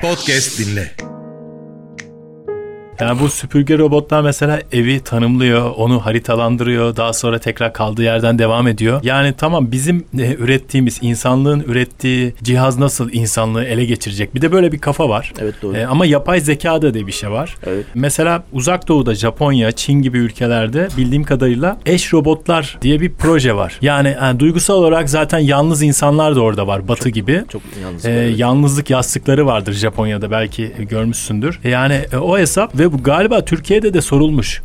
Podcast dinle. Yani bu süpürge robotlar mesela evi tanımlıyor, onu haritalandırıyor, daha sonra tekrar kaldığı yerden devam ediyor. Yani tamam bizim e, ürettiğimiz, insanlığın ürettiği cihaz nasıl insanlığı ele geçirecek? Bir de böyle bir kafa var. Evet, doğru. E, ama yapay zeka da diye bir şey var. Evet. Mesela uzak doğuda Japonya, Çin gibi ülkelerde bildiğim kadarıyla eş robotlar diye bir proje var. Yani, yani duygusal olarak zaten yalnız insanlar da orada var batı gibi. Çok yalnız. Evet. yalnızlık yastıkları vardır Japonya'da belki görmüşsündür. Yani e, o hesap ve bu galiba Türkiye'de de sorulmuş.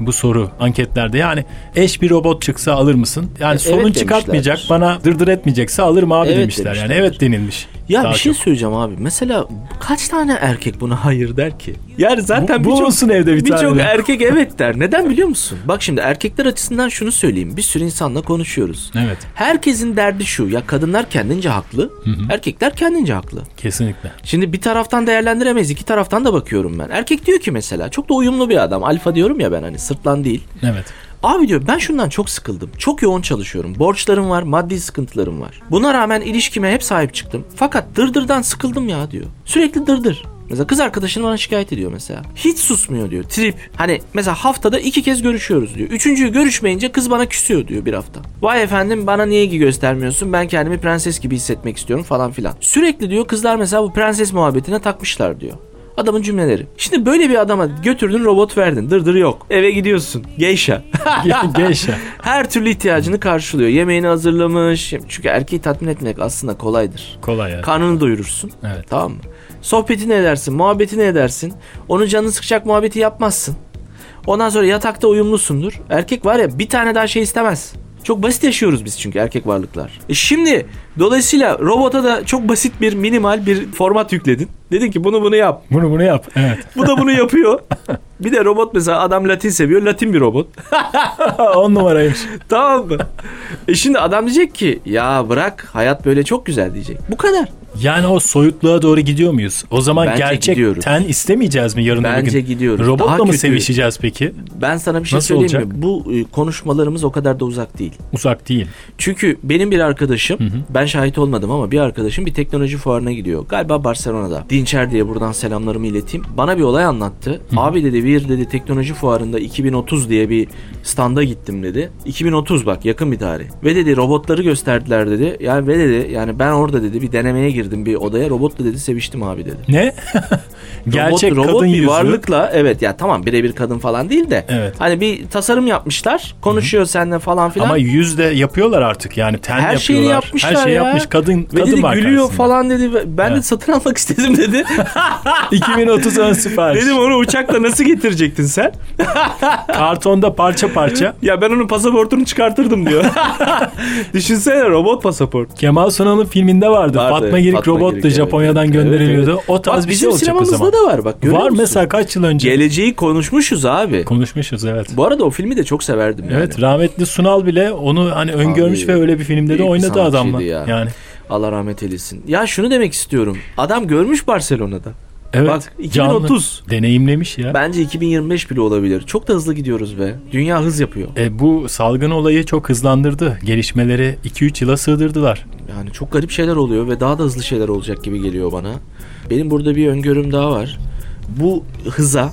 Bu soru anketlerde yani eş bir robot çıksa alır mısın? Yani Evet sorun demişlerdir. çıkartmayacak bana dırdır etmeyecekse alırım abi Evet demişler. Yani demişlerdir. evet denilmiş. Ya Daha bir şey çok. söyleyeceğim abi. Mesela kaç tane erkek buna hayır der ki? Yani zaten Bu- birçok evde bir birçok tane de. erkek evet der. Neden biliyor musun? Bak şimdi erkekler açısından şunu söyleyeyim. Bir sürü insanla konuşuyoruz. Evet Herkesin derdi şu. Ya kadınlar kendince haklı. Erkekler kendince haklı. kesinlikle. Şimdi bir taraftan değerlendiremeyiz. iki taraftan da bakıyorum ben. Erkek diyor ki mesela çok da uyumlu bir adam. Alfa diyorum ya ben hani sırtlan değil. Evet. Abi diyor ben şundan çok sıkıldım. Çok yoğun çalışıyorum. Borçlarım var, maddi sıkıntılarım var. Buna rağmen ilişkime hep sahip çıktım. Fakat dırdırdan sıkıldım ya diyor. Sürekli dırdır. Mesela kız arkadaşını bana şikayet ediyor mesela. Hiç susmuyor diyor. Trip. Hani mesela haftada iki kez görüşüyoruz diyor. Üçüncüyü görüşmeyince kız bana küsüyor diyor bir hafta. Vay efendim bana niye ilgi göstermiyorsun? Ben kendimi prenses gibi hissetmek istiyorum falan filan. Sürekli diyor kızlar mesela bu prenses muhabbetine takmışlar diyor. Adamın cümleleri. Şimdi böyle bir adama götürdün robot verdin. Dırdır yok. Eve gidiyorsun. Geisha. Geisha. Her türlü ihtiyacını karşılıyor. Yemeğini hazırlamış. Çünkü erkeği tatmin etmek aslında kolaydır. Kolay yani. Karnını doyurursun. Evet. Tamam mı? Sohbetini edersin, muhabbetini edersin. Onun canını sıkacak muhabbeti yapmazsın. Ondan sonra yatakta uyumlusundur. Erkek var ya bir tane daha şey istemez. Çok basit yaşıyoruz biz çünkü erkek varlıklar. E şimdi dolayısıyla robota da çok basit bir minimal bir format yükledin. Dedin ki bunu bunu yap. Bunu bunu yap. Evet. Bu da bunu yapıyor. Bir de robot mesela adam Latin seviyor. Latin bir robot. On numaraymış. tamam mı? E şimdi adam diyecek ki ya bırak hayat böyle çok güzel diyecek. Bu kadar. Yani o soyutluğa doğru gidiyor muyuz? O zaman Bence gerçek gidiyoruz. istemeyeceğiz mi yarın öbür Bence gün? gidiyoruz. Robotla Daha mı kötü. sevişeceğiz peki? Ben sana bir şey Nasıl söyleyeyim olacak? mi? Bu e, konuşmalarımız o kadar da uzak değil. Uzak değil. Çünkü benim bir arkadaşım, ben şahit olmadım ama bir arkadaşım bir teknoloji fuarına gidiyor. Galiba Barcelona'da. Dinçer diye buradan selamlarımı ileteyim. Bana bir olay anlattı. Abi dedi bir dedi teknoloji fuarında 2030 diye bir standa gittim dedi. 2030 bak yakın bir tarih. Ve dedi robotları gösterdiler dedi. Yani ve dedi yani ben orada dedi bir denemeye girdim bir odaya. Robotla dedi seviştim abi dedi. Ne? Gerçek robot, robot kadın bir yüzü. varlıkla evet ya tamam birebir kadın falan değil de Evet. hani bir tasarım yapmışlar konuşuyor seninle falan filan. Ama yüz de yapıyorlar artık yani ten her yapıyorlar. şeyini yapmışlar Her şey ya. yapmış kadın Ve kadın dedi var gülüyor karşısında. falan dedi. Ben de Evet. satın almak istedim dedi. 2030 ön sipariş. Dedim onu uçakla nasıl getirecektin sen? Kartonda parça parça. Ya ben onun pasaportunu çıkartırdım diyor. Düşünsene robot pasaport. Kemal Sunal'ın filminde vardı. Vardı, Fatma Girik Fatma Girik, evet. Japonya'dan Evet, gönderiliyordu. evet. O tarz Bak bir şey olacak o zaman. da var bak Var musun? mesela kaç yıl önce. Geleceği konuşmuşuz abi. Konuşmuşuz evet. Bu arada o filmi de çok severdim yani. Evet rahmetli Sunal bile onu hani öngörmüş Abi, ve öyle bir filmde de oynadı adamla. ya. Yani Allah rahmet eylesin. Ya şunu demek istiyorum. Adam görmüş Barcelona'da. Evet. Bak, 2030. canlı, deneyimlemiş ya. Bence 2025 bile olabilir. Çok da hızlı gidiyoruz be. Dünya hız yapıyor. E, bu salgın olayı çok hızlandırdı. Gelişmeleri 2-3 yıla sığdırdılar. Yani çok garip şeyler oluyor ve daha da hızlı şeyler olacak gibi geliyor bana. Benim burada bir öngörüm daha var. Bu hıza,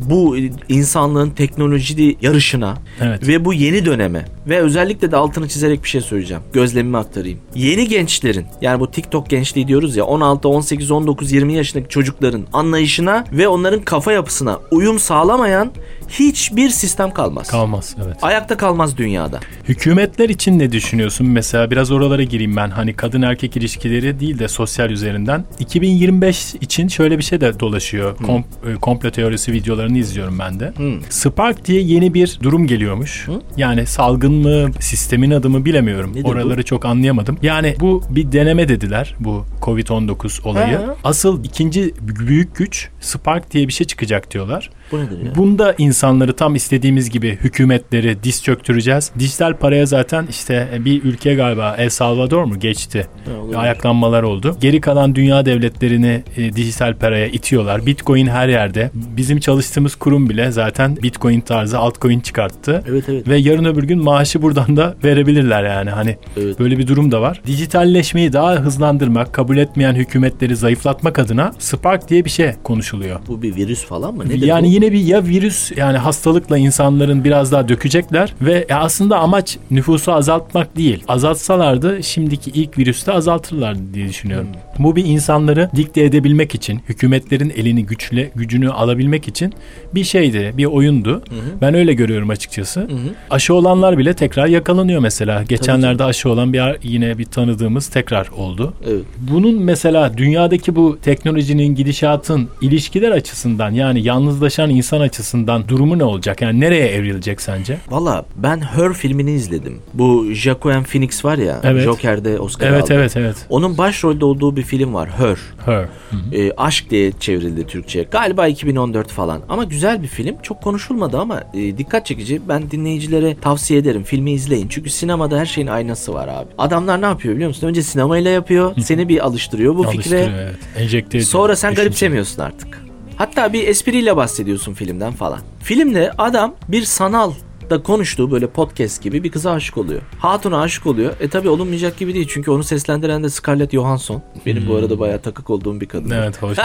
bu insanlığın teknoloji yarışına Evet. ve bu yeni döneme ve özellikle de altını çizerek bir şey söyleyeceğim. Gözlemimi aktarayım. Yeni gençlerin yani bu TikTok gençliği diyoruz ya 16, 18, 19, 20 yaşındaki çocukların anlayışına ve onların kafa yapısına uyum sağlamayan hiçbir sistem kalmaz. Kalmaz evet. Ayakta kalmaz dünyada. Hükümetler için ne düşünüyorsun? Mesela biraz oralara gireyim ben. Hani kadın erkek ilişkileri değil de sosyal üzerinden. 2025 için şöyle bir şey de dolaşıyor. Kom- e, komplo teorisi videolarını izliyorum ben de. Hmm. Spark diye yeni bir durum geliyormuş. Yani salgın mı, sistemin adı mı bilemiyorum. Nedir bu? Oraları çok anlayamadım. Yani bu bir deneme dediler bu Covid-19 olayı. Ha. Asıl ikinci büyük güç Spark diye bir şey çıkacak diyorlar. Bu nedir ya? Bunda insanları tam istediğimiz gibi hükümetleri diz çöktüreceğiz. Dijital paraya zaten işte bir ülke galiba El Salvador mu geçti. Ha. Ayaklanmalar oldu. Geri kalan dünya devletlerini e, dijital paraya itiyorlar. Bitcoin her yerde. Bizim çalıştığımız kurum bile zaten Bitcoin tarzı altcoin çıkarttı. Evet evet. Ve yarın öbür gün maaşı buradan da verebilirler yani. Hani Evet. böyle bir durum da var. Dijitalleşmeyi daha hızlandırmak, kabul etmeyen hükümetleri zayıflatmak adına Spark diye bir şey konuşuluyor. Bu bir virüs falan mı? Nedir yani bu? Yine bir ya virüs yani hastalıkla insanların biraz daha dökecekler ve ya aslında amaç nüfusu azaltmak değil. Azaltsalardı şimdiki ilk virüste azaltırlardı diye düşünüyorum. Hmm. Bu bir insanları dikte edebilmek için, hükümetlerin elini güçle gücünü alabilmek için bir şeydi, bir oyundu. Ben öyle görüyorum açıkçası. Hı hı. Aşı olanlar bile tekrar yakalanıyor mesela. Geçenlerde aşı olan bir yine bir tanıdığımız tekrar oldu. Evet. Bunun mesela dünyadaki bu teknolojinin gidişatın ilişkiler açısından yani yalnızlaşan insan açısından durumu ne olacak? Yani nereye evrilecek sence? Valla ben Her filmini izledim. Bu Joaquin Phoenix var ya. Evet. Joker'de Oscar Evet aldı. evet evet. Onun başrolde olduğu bir film var. Her. Her. E, aşk diye çevrildi Türkçe. Galiba 2014 falan. Ama güzel bir film. Çok konuşulmadı ama e, dikkat çekici. Ben dinleyicilere tavsiye ederim. Filmi izleyin. Çünkü sinemada her şeyin aynası var abi. Adamlar ne yapıyor biliyor musun? Önce sinemayla yapıyor. Seni bir alıştırıyor bu Alıştırıyor, fikre. evet. Enjekte ediyor. Sonra sen Düşünce. garipsemiyorsun artık. Hatta bir espriyle bahsediyorsun filmden falan. Filmde adam bir sanal da konuştuğu böyle podcast gibi bir kıza aşık oluyor. Hatun'a aşık oluyor. E tabi olunmayacak gibi değil çünkü onu seslendiren de Scarlett Johansson. Benim bu arada bayağı takık olduğum bir kadın. Evet hoş.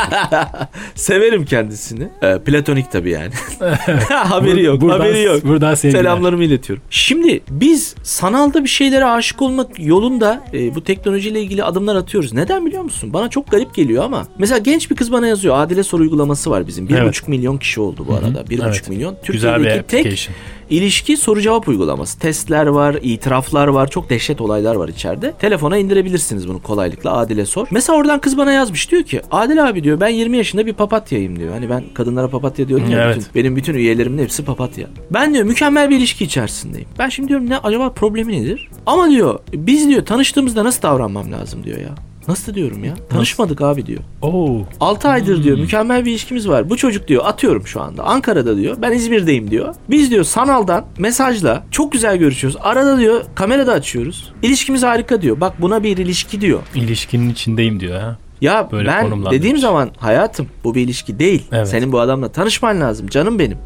Severim kendisini. Ee, platonik tabii yani. haberi yok. Buradan- haberi yok. Buradan sevgiler. Selamlarımı iletiyorum. Şimdi biz sanalda bir şeylere aşık olmak yolunda e, bu teknolojiyle ilgili adımlar atıyoruz. Neden biliyor musun? Bana çok garip geliyor ama. Mesela genç bir kız bana yazıyor. Adile soru uygulaması var bizim. 1,5 Evet. milyon kişi oldu bu arada. 1,5 Evet. milyon. Türkiye'deki tek. İlişki soru cevap uygulaması. Testler var, itiraflar var. Çok dehşet olaylar var içeride. Telefona indirebilirsiniz bunu kolaylıkla. Adile sor. Mesela oradan kız bana yazmış. Diyor ki Adile abi diyor ben 20 yaşında bir papatyayım diyor. Hani ben kadınlara papatya diyorum ya. Evet. bütün- benim bütün üyelerimin hepsi papatya. Ben diyor mükemmel bir ilişki içerisindeyim. Ben şimdi diyorum ne acaba problemi nedir? Ama diyor biz diyor tanıştığımızda nasıl davranmam lazım diyor ya. Nasıl diyorum ya? Tanışmadık abi diyor. Oo. 6 aydır diyor mükemmel bir ilişkimiz var. Bu çocuk diyor atıyorum şu anda Ankara'da diyor. Ben İzmir'deyim diyor. Biz diyor sanaldan mesajla çok güzel görüşüyoruz. Arada diyor kamerada açıyoruz. İlişkimiz harika diyor. Bak buna bir ilişki diyor. İlişkinin içindeyim diyor ha. Ya Böyle ben dediğim zaman hayatım bu bir ilişki değil. Evet. Senin bu adamla tanışman lazım canım benim.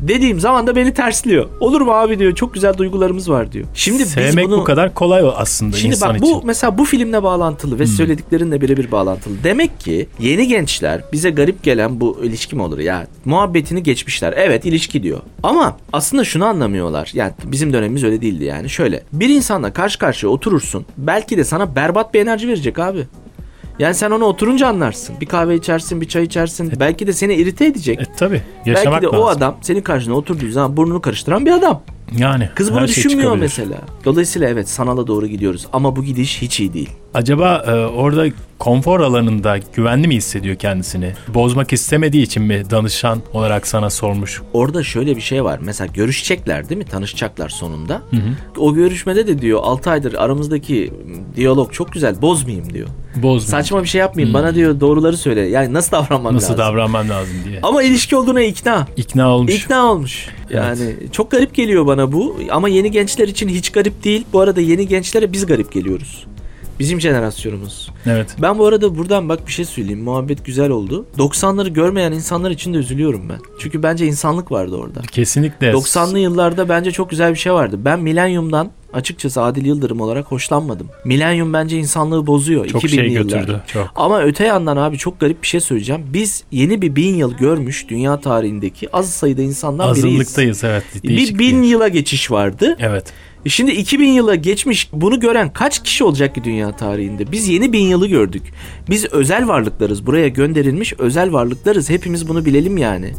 Dediğim zaman da beni tersliyor. Olur mu abi diyor. Çok güzel duygularımız var diyor. Şimdi Sevmek biz bunu bu kadar kolay aslında Şimdi insan bak için. Hmm. bu mesela bu filmle bağlantılı ve söylediklerinle birebir bağlantılı. Demek ki yeni gençler bize garip gelen bu ilişki mi olur ya? Muhabbetini geçmişler. Evet ilişki diyor. Ama aslında şunu anlamıyorlar. Yani bizim dönemimiz öyle değildi yani. Şöyle bir insanla karşı karşıya oturursun. Belki de sana berbat bir enerji verecek abi. Yani sen onu oturunca anlarsın. Bir kahve içersin, bir çay içersin. Belki de seni irite edecek. E tabi yaşamak Belki de lazım. o adam senin karşına oturduğu zaman burnunu karıştıran bir adam. Yani Kız bunu şey düşünmüyor çıkabilir. mesela. Dolayısıyla evet sanala doğru gidiyoruz. Ama bu gidiş hiç iyi değil. Acaba e, orada konfor alanında güvenli mi hissediyor kendisini? Bozmak istemediği için mi danışan olarak sana sormuş? Orada şöyle bir şey var. Mesela görüşecekler değil mi? Tanışacaklar sonunda. O görüşmede de diyor 6 aydır aramızdaki diyalog çok güzel. Bozmayayım diyor. Bozmuyor. Saçma bir şey yapmayayım. Bana diyor doğruları söyle. Yani nasıl davranmam Nasıl lazım? davranmam lazım diye. Ama ilişki olduğuna ikna. İkna olmuş. İkna olmuş. Yani çok garip geliyor bana bu. Ama yeni gençler için hiç garip değil. Bu arada yeni gençlere biz garip geliyoruz. Bizim jenerasyonumuz. Evet. Ben bu arada buradan bak bir şey söyleyeyim. Muhabbet güzel oldu. 90'ları görmeyen insanlar için de üzülüyorum ben. Çünkü bence insanlık vardı orada. Kesinlikle. 90'lı yıllarda bence çok güzel bir şey vardı. Ben Milenyum'dan açıkçası Adil Yıldırım olarak hoşlanmadım. Milenyum bence insanlığı bozuyor. Çok 2000'li şey yıllar. götürdü. Çok. Ama öte yandan abi çok garip bir şey söyleyeceğim. Biz yeni bir bin yıl görmüş dünya tarihindeki az sayıda insandan biriyiz. Azınlıktayız evet. Bir bin yıla geçiş vardı. Evet. E Şimdi 2000 yıla geçmiş bunu gören kaç kişi olacak ki dünya tarihinde? Biz yeni bin yılı gördük. Biz özel varlıklarız. Buraya gönderilmiş özel varlıklarız. Hepimiz bunu bilelim yani.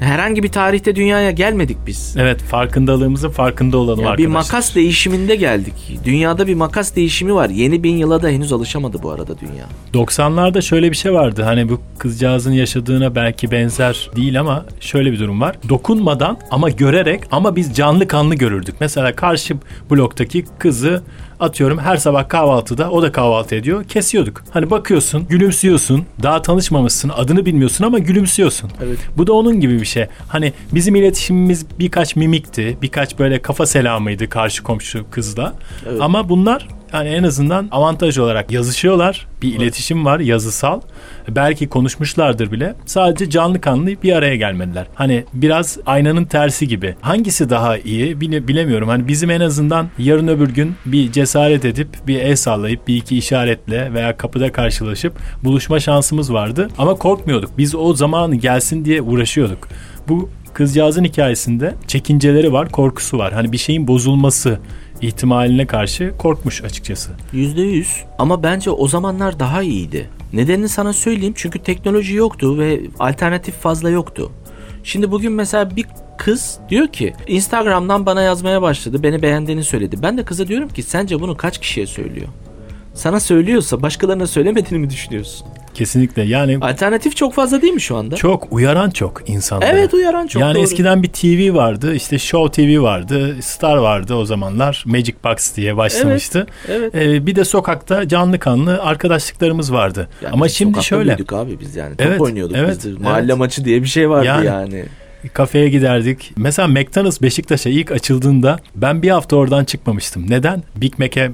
Herhangi bir tarihte dünyaya gelmedik biz. Evet farkındalığımızın farkında olalım Yani bir arkadaşlar. makas değişiminde geldik. Dünyada bir makas değişimi var. Yeni bin yıla da henüz alışamadı bu arada dünya. 90'larda şöyle bir şey vardı. Hani bu kızcağızın yaşadığına belki benzer değil ama şöyle bir durum var. Dokunmadan ama görerek ama biz canlı kanlı görürdük. Mesela karşı bloktaki kızı atıyorum her sabah kahvaltıda o da kahvaltı ediyor. Kesiyorduk. Hani bakıyorsun, gülümsüyorsun. Daha tanışmamışsın, adını bilmiyorsun ama gülümsüyorsun. Evet. Bu da onun gibi bir şey. Hani bizim iletişimimiz birkaç mimikti, birkaç böyle kafa selamıydı karşı komşu kızla. Evet. Ama bunlar yani en azından avantaj olarak yazışıyorlar. Bir iletişim var yazısal. Belki konuşmuşlardır bile. Sadece canlı kanlı bir araya gelmediler. Hani biraz aynanın tersi gibi. Hangisi daha iyi bile, bilemiyorum. Hani bizim en azından yarın öbür gün bir cesaret edip bir el sallayıp bir iki işaretle veya kapıda karşılaşıp buluşma şansımız vardı. Ama korkmuyorduk. Biz o zamanı gelsin diye uğraşıyorduk. Bu kızcağızın hikayesinde çekinceleri var, korkusu var. Hani bir şeyin bozulması ihtimaline karşı korkmuş açıkçası. Yüzde yüz. Ama bence o zamanlar daha iyiydi. Nedenini sana söyleyeyim çünkü teknoloji yoktu ve alternatif fazla yoktu. Şimdi bugün mesela bir kız diyor ki Instagram'dan bana yazmaya başladı. Beni beğendiğini söyledi. Ben de kıza diyorum ki sence bunu kaç kişiye söylüyor? Sana söylüyorsa başkalarına söylemediğini mi düşünüyorsun? Kesinlikle yani Alternatif çok fazla değil mi şu anda? çok uyaran çok insanları. Evet uyaran çok yani doğru. eskiden bir TV vardı, işte Show TV vardı, Star vardı o zamanlar. Magic Box diye başlamıştı. Evet. Ee, bir de sokakta canlı kanlı arkadaşlıklarımız vardı. Yani Ama şimdi sokakta şöyle büyüdük abi biz yani. Top Evet, oynuyorduk evet, biz. de. Mahalle evet. maçı diye bir şey vardı Yani. yani. kafeye giderdik. Mesela McDonald's Beşiktaş'a ilk açıldığında ben bir hafta oradan çıkmamıştım. Neden? Big Mac'e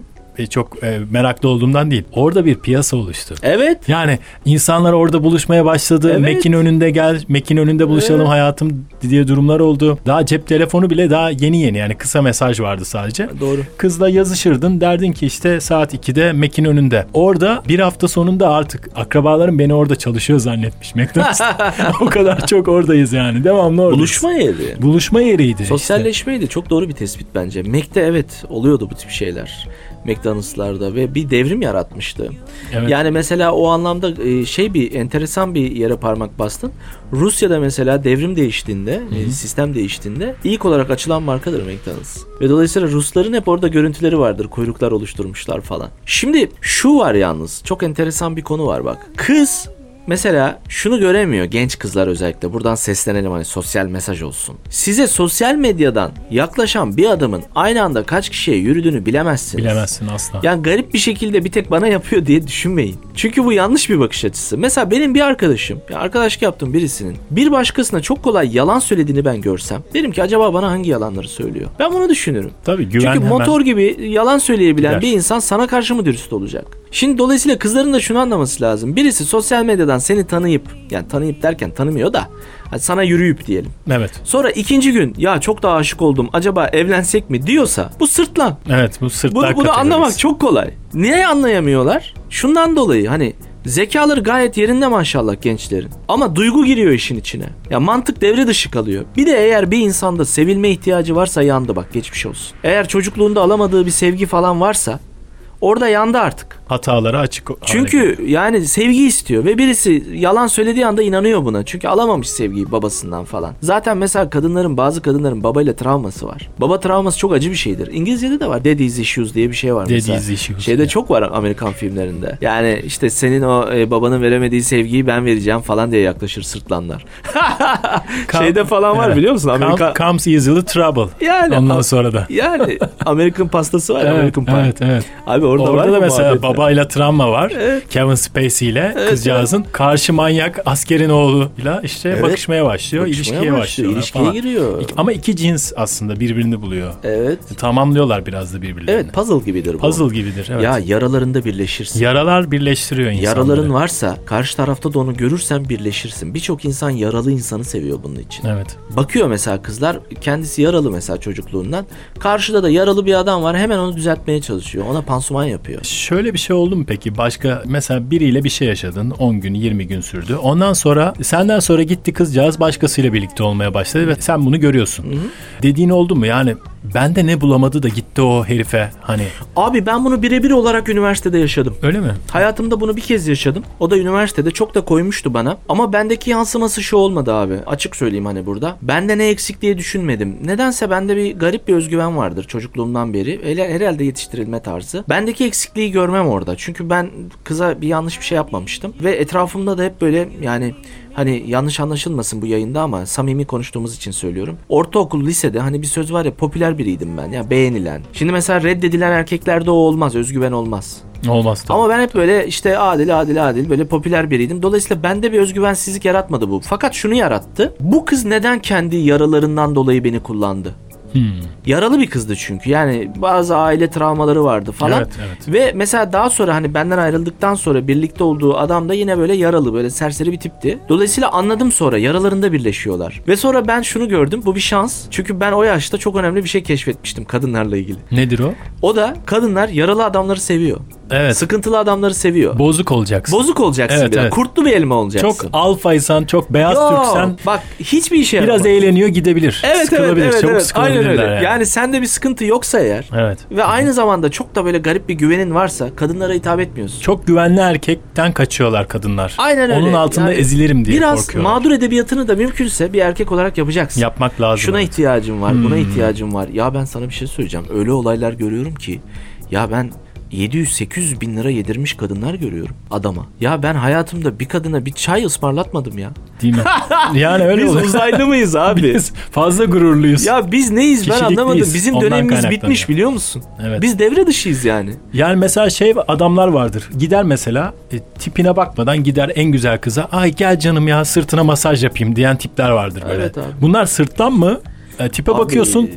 çok e, meraklı olduğumdan değil. Orada bir piyasa oluştu. Evet. Yani insanlar orada buluşmaya başladı. Evet. Mac'in önünde gel, Mac'in önünde buluşalım Evet. hayatım diye durumlar oldu. Daha cep telefonu bile daha yeni yeni yani kısa mesaj vardı sadece. Doğru. Kızla yazışırdın derdin ki işte saat 2'de Mac'in önünde. Orada bir hafta sonunda artık akrabalarım beni orada çalışıyor zannetmiş McDonald's. o kadar çok oradayız yani. Devamlı oradayız. Buluşma yeri. Buluşma yeriydi. işte. Sosyalleşmeydi. Çok doğru bir tespit bence. Mac'te evet oluyordu bu tip şeyler. McDonald's'larda ve bir devrim yaratmıştı. Evet. Yani mesela o anlamda e, şey bir enteresan bir yere parmak bastın. Rusya'da mesela devrim değiştiğinde, e, sistem değiştiğinde ilk olarak açılan markadır McDonald's. Ve dolayısıyla Rusların hep orada görüntüleri vardır. Kuyruklar oluşturmuşlar falan. Şimdi şu var yalnız. Çok enteresan bir konu var bak. Kız Mesela şunu göremiyor genç kızlar özellikle. Buradan seslenelim hani sosyal mesaj olsun. Size sosyal medyadan yaklaşan bir adamın aynı anda kaç kişiye yürüdüğünü bilemezsiniz. Bilemezsin asla. Yani garip bir şekilde bir tek bana yapıyor diye düşünmeyin. Çünkü bu yanlış bir bakış açısı. Mesela benim bir arkadaşım, ya arkadaşlık yaptığım birisinin bir başkasına çok kolay yalan söylediğini ben görsem derim ki acaba bana hangi yalanları söylüyor? Ben bunu düşünürüm. Tabii güven Çünkü hemen. motor gibi yalan söyleyebilen gider. bir insan sana karşı mı dürüst olacak? Şimdi dolayısıyla kızların da şunu anlaması lazım. Birisi sosyal medyadan seni tanıyıp, yani tanıyıp derken tanımıyor da hani sana yürüyüp diyelim. Evet. Sonra ikinci gün ya çok da aşık oldum acaba evlensek mi diyorsa bu sırtlan. Evet bu sırtlar Bunu, bunu kategorisi. anlamak çok kolay. Niye anlayamıyorlar? Şundan dolayı hani zekaları gayet yerinde maşallah gençlerin. Ama duygu giriyor işin içine. Ya mantık devre dışı kalıyor. Bir de eğer bir insanda sevilme ihtiyacı varsa yandı bak geçmiş olsun. Eğer çocukluğunda alamadığı bir sevgi falan varsa orada yandı artık. Hatalara açık. Çünkü yani sevgi istiyor ve birisi yalan söylediği anda inanıyor buna. Çünkü alamamış sevgiyi babasından falan. Zaten mesela kadınların bazı kadınların babayla travması var. Baba travması çok acı bir şeydir. İngilizce'de de var. Daddy's issues diye bir şey var mesela. Daddy's issues, Şeyde ya. çok var Amerikan filmlerinde. Yani işte senin o e, babanın veremediği sevgiyi ben vereceğim falan diye yaklaşır sırtlanlar. Şeyde falan var Evet. biliyor musun? Amerika comes easily trouble. yani Ondan sonra da. yani Amerikan pastası var ya, American Pie. evet, evet. Abi orada, var Orada mı da mesela muhabbetler? Babayla travma var. Evet. Kevin Spacey ile Evet, kızcağızın karşı manyak askerin oğluyla işte Evet. bakışmaya başlıyor, Bakışmaya ilişkiye başlıyor, başlıyorlar ilişkiye falan. giriyor. Ama iki cins aslında birbirini buluyor. Evet. Tamamlıyorlar biraz da birbirlerini. Evet puzzle gibidir bu. Puzzle gibidir. Evet. Ya yaralarında birleşirsin. Yaralar birleştiriyor insanları. Yaraların varsa karşı tarafta da onu görürsen birleşirsin. Birçok insan yaralı insanı seviyor bunun için. Evet. Bakıyor mesela kızlar kendisi yaralı mesela çocukluğundan. Karşıda da yaralı bir adam var hemen onu düzeltmeye çalışıyor. Ona pansuman yapıyor. Şöyle bir şey oldu mu peki? Başka mesela biriyle bir şey yaşadın. 10 gün, 20 gün sürdü. Ondan sonra senden sonra gitti kızcağız başkasıyla birlikte olmaya başladı ve sen bunu görüyorsun. Dediğin oldu mu? Yani bende ne bulamadı da gitti o herife hani Abi ben bunu birebir olarak üniversitede yaşadım. öyle mi? Hayatımda bunu bir kez yaşadım. O da üniversitede çok da koymuştu bana. Ama bendeki yansıması şu olmadı abi. Açık söyleyeyim hani burada. Bende ne eksik diye düşünmedim. Nedense bende bir garip bir özgüven vardır çocukluğumdan beri. Hele- Herhalde yetiştirilme tarzı. Bendeki eksikliği görmem orada. Çünkü ben kıza bir yanlış bir şey yapmamıştım. Ve etrafımda da hep böyle yani hani yanlış anlaşılmasın bu yayında ama samimi konuştuğumuz için söylüyorum. Ortaokul, lisede hani bir söz var ya popüler biriydim ben ya beğenilen. Şimdi mesela reddedilen erkeklerde o olmaz, özgüven olmaz. Olmaz tabii. Ama ben hep böyle işte adil adil adil böyle popüler biriydim. Dolayısıyla bende bir özgüvensizlik yaratmadı bu. Fakat şunu yarattı. Bu kız neden kendi yaralarından dolayı beni kullandı? Hmm. Yaralı bir kızdı çünkü. Yani bazı aile travmaları vardı falan. Evet, evet. Ve mesela daha sonra hani benden ayrıldıktan sonra birlikte olduğu adam da yine böyle yaralı böyle serseri bir tipti. Dolayısıyla anladım sonra yaralarında birleşiyorlar. Ve sonra ben şunu gördüm. Bu bir şans. Çünkü ben o yaşta çok önemli bir şey keşfetmiştim kadınlarla ilgili. Nedir o? O da kadınlar yaralı adamları seviyor. Evet. Sıkıntılı adamları seviyor. Bozuk olacaksın. Bozuk olacaksın Evet, biraz. evet. Kurtlu bir elma olacaksın. çok alfaysan, çok beyaz Yo, Türksen Bak hiçbir işe yaramaz. biraz eğleniyor gidebilir. Evet evet Sıkılabilir. evet. Çabuk evet. Aynen öyle. sıkılabilirler Yani. yani. sende bir sıkıntı yoksa eğer Evet. ve aynı zamanda çok da böyle garip bir güvenin varsa kadınlara hitap etmiyorsun. Çok güvenli erkekten kaçıyorlar kadınlar. Aynen öyle. Onun altında Yani ezilirim diye Biraz korkuyorlar. mağdur edebiyatını da mümkünse bir erkek olarak yapacaksın. Yapmak lazım. Şuna ihtiyacım var, buna Hmm. ihtiyacım var. Ya ben sana bir şey söyleyeceğim. Öyle olaylar görüyorum ki ya ben 700-800 bin lira yedirmiş kadınlar görüyorum adama. Ya ben hayatımda bir kadına bir çay ısmarlatmadım ya. Değil mi? Yani öyle Biz oluyor. uzaylı mıyız abi? Biz fazla gururluyuz. ya biz neyiz ben Kişilik anlamadım. miyiz? Bizim Ondan dönemimiz kaynaklanıyor. bitmiş biliyor musun? Evet. Biz devre dışıyız yani. Yani mesela şey adamlar vardır. Gider mesela e, tipine bakmadan gider en güzel kıza ay gel canım ya sırtına masaj yapayım diyen tipler vardır böyle. Evet abi. Bunlar sırttan mı? E, tipe Abi, bakıyorsun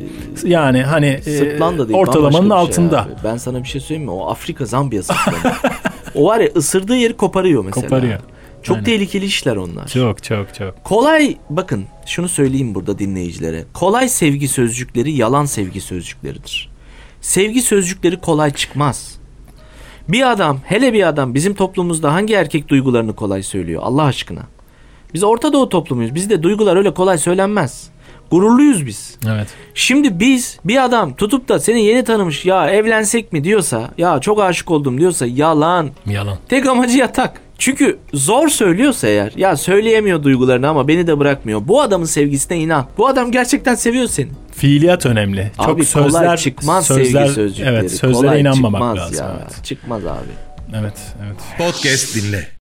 yani hani e, değil. ortalamanın şey altında. abi. Ben sana bir şey söyleyeyim mi? O Afrika Zambiya o var ya ısırdığı yeri koparıyor mesela. Koparıyor. Çok Aynen. tehlikeli işler onlar. Çok çok çok. Kolay bakın şunu söyleyeyim burada dinleyicilere. Kolay sevgi sözcükleri yalan sevgi sözcükleridir. Sevgi sözcükleri kolay çıkmaz. Bir adam hele bir adam bizim toplumumuzda hangi erkek duygularını kolay söylüyor Allah aşkına. Biz Orta Doğu toplumuyuz. Bizde duygular öyle kolay söylenmez. Gururluyuz biz. Evet. Şimdi biz bir adam tutup da seni yeni tanımış ya evlensek mi diyorsa ya çok aşık oldum diyorsa yalan. Yalan. Tek amacı yatak. Çünkü zor söylüyorsa eğer ya söyleyemiyor duygularını ama beni de bırakmıyor. Bu adamın sevgisine inan. Bu adam gerçekten seviyor seni. Fiiliyat önemli. Abi çok sözler kolay çıkmaz sözler, sevgi sözcükleri. Evet, sözlere kolay inanmamak lazım. Ya. Evet. Çıkmaz abi. Evet, evet. Podcast dinle.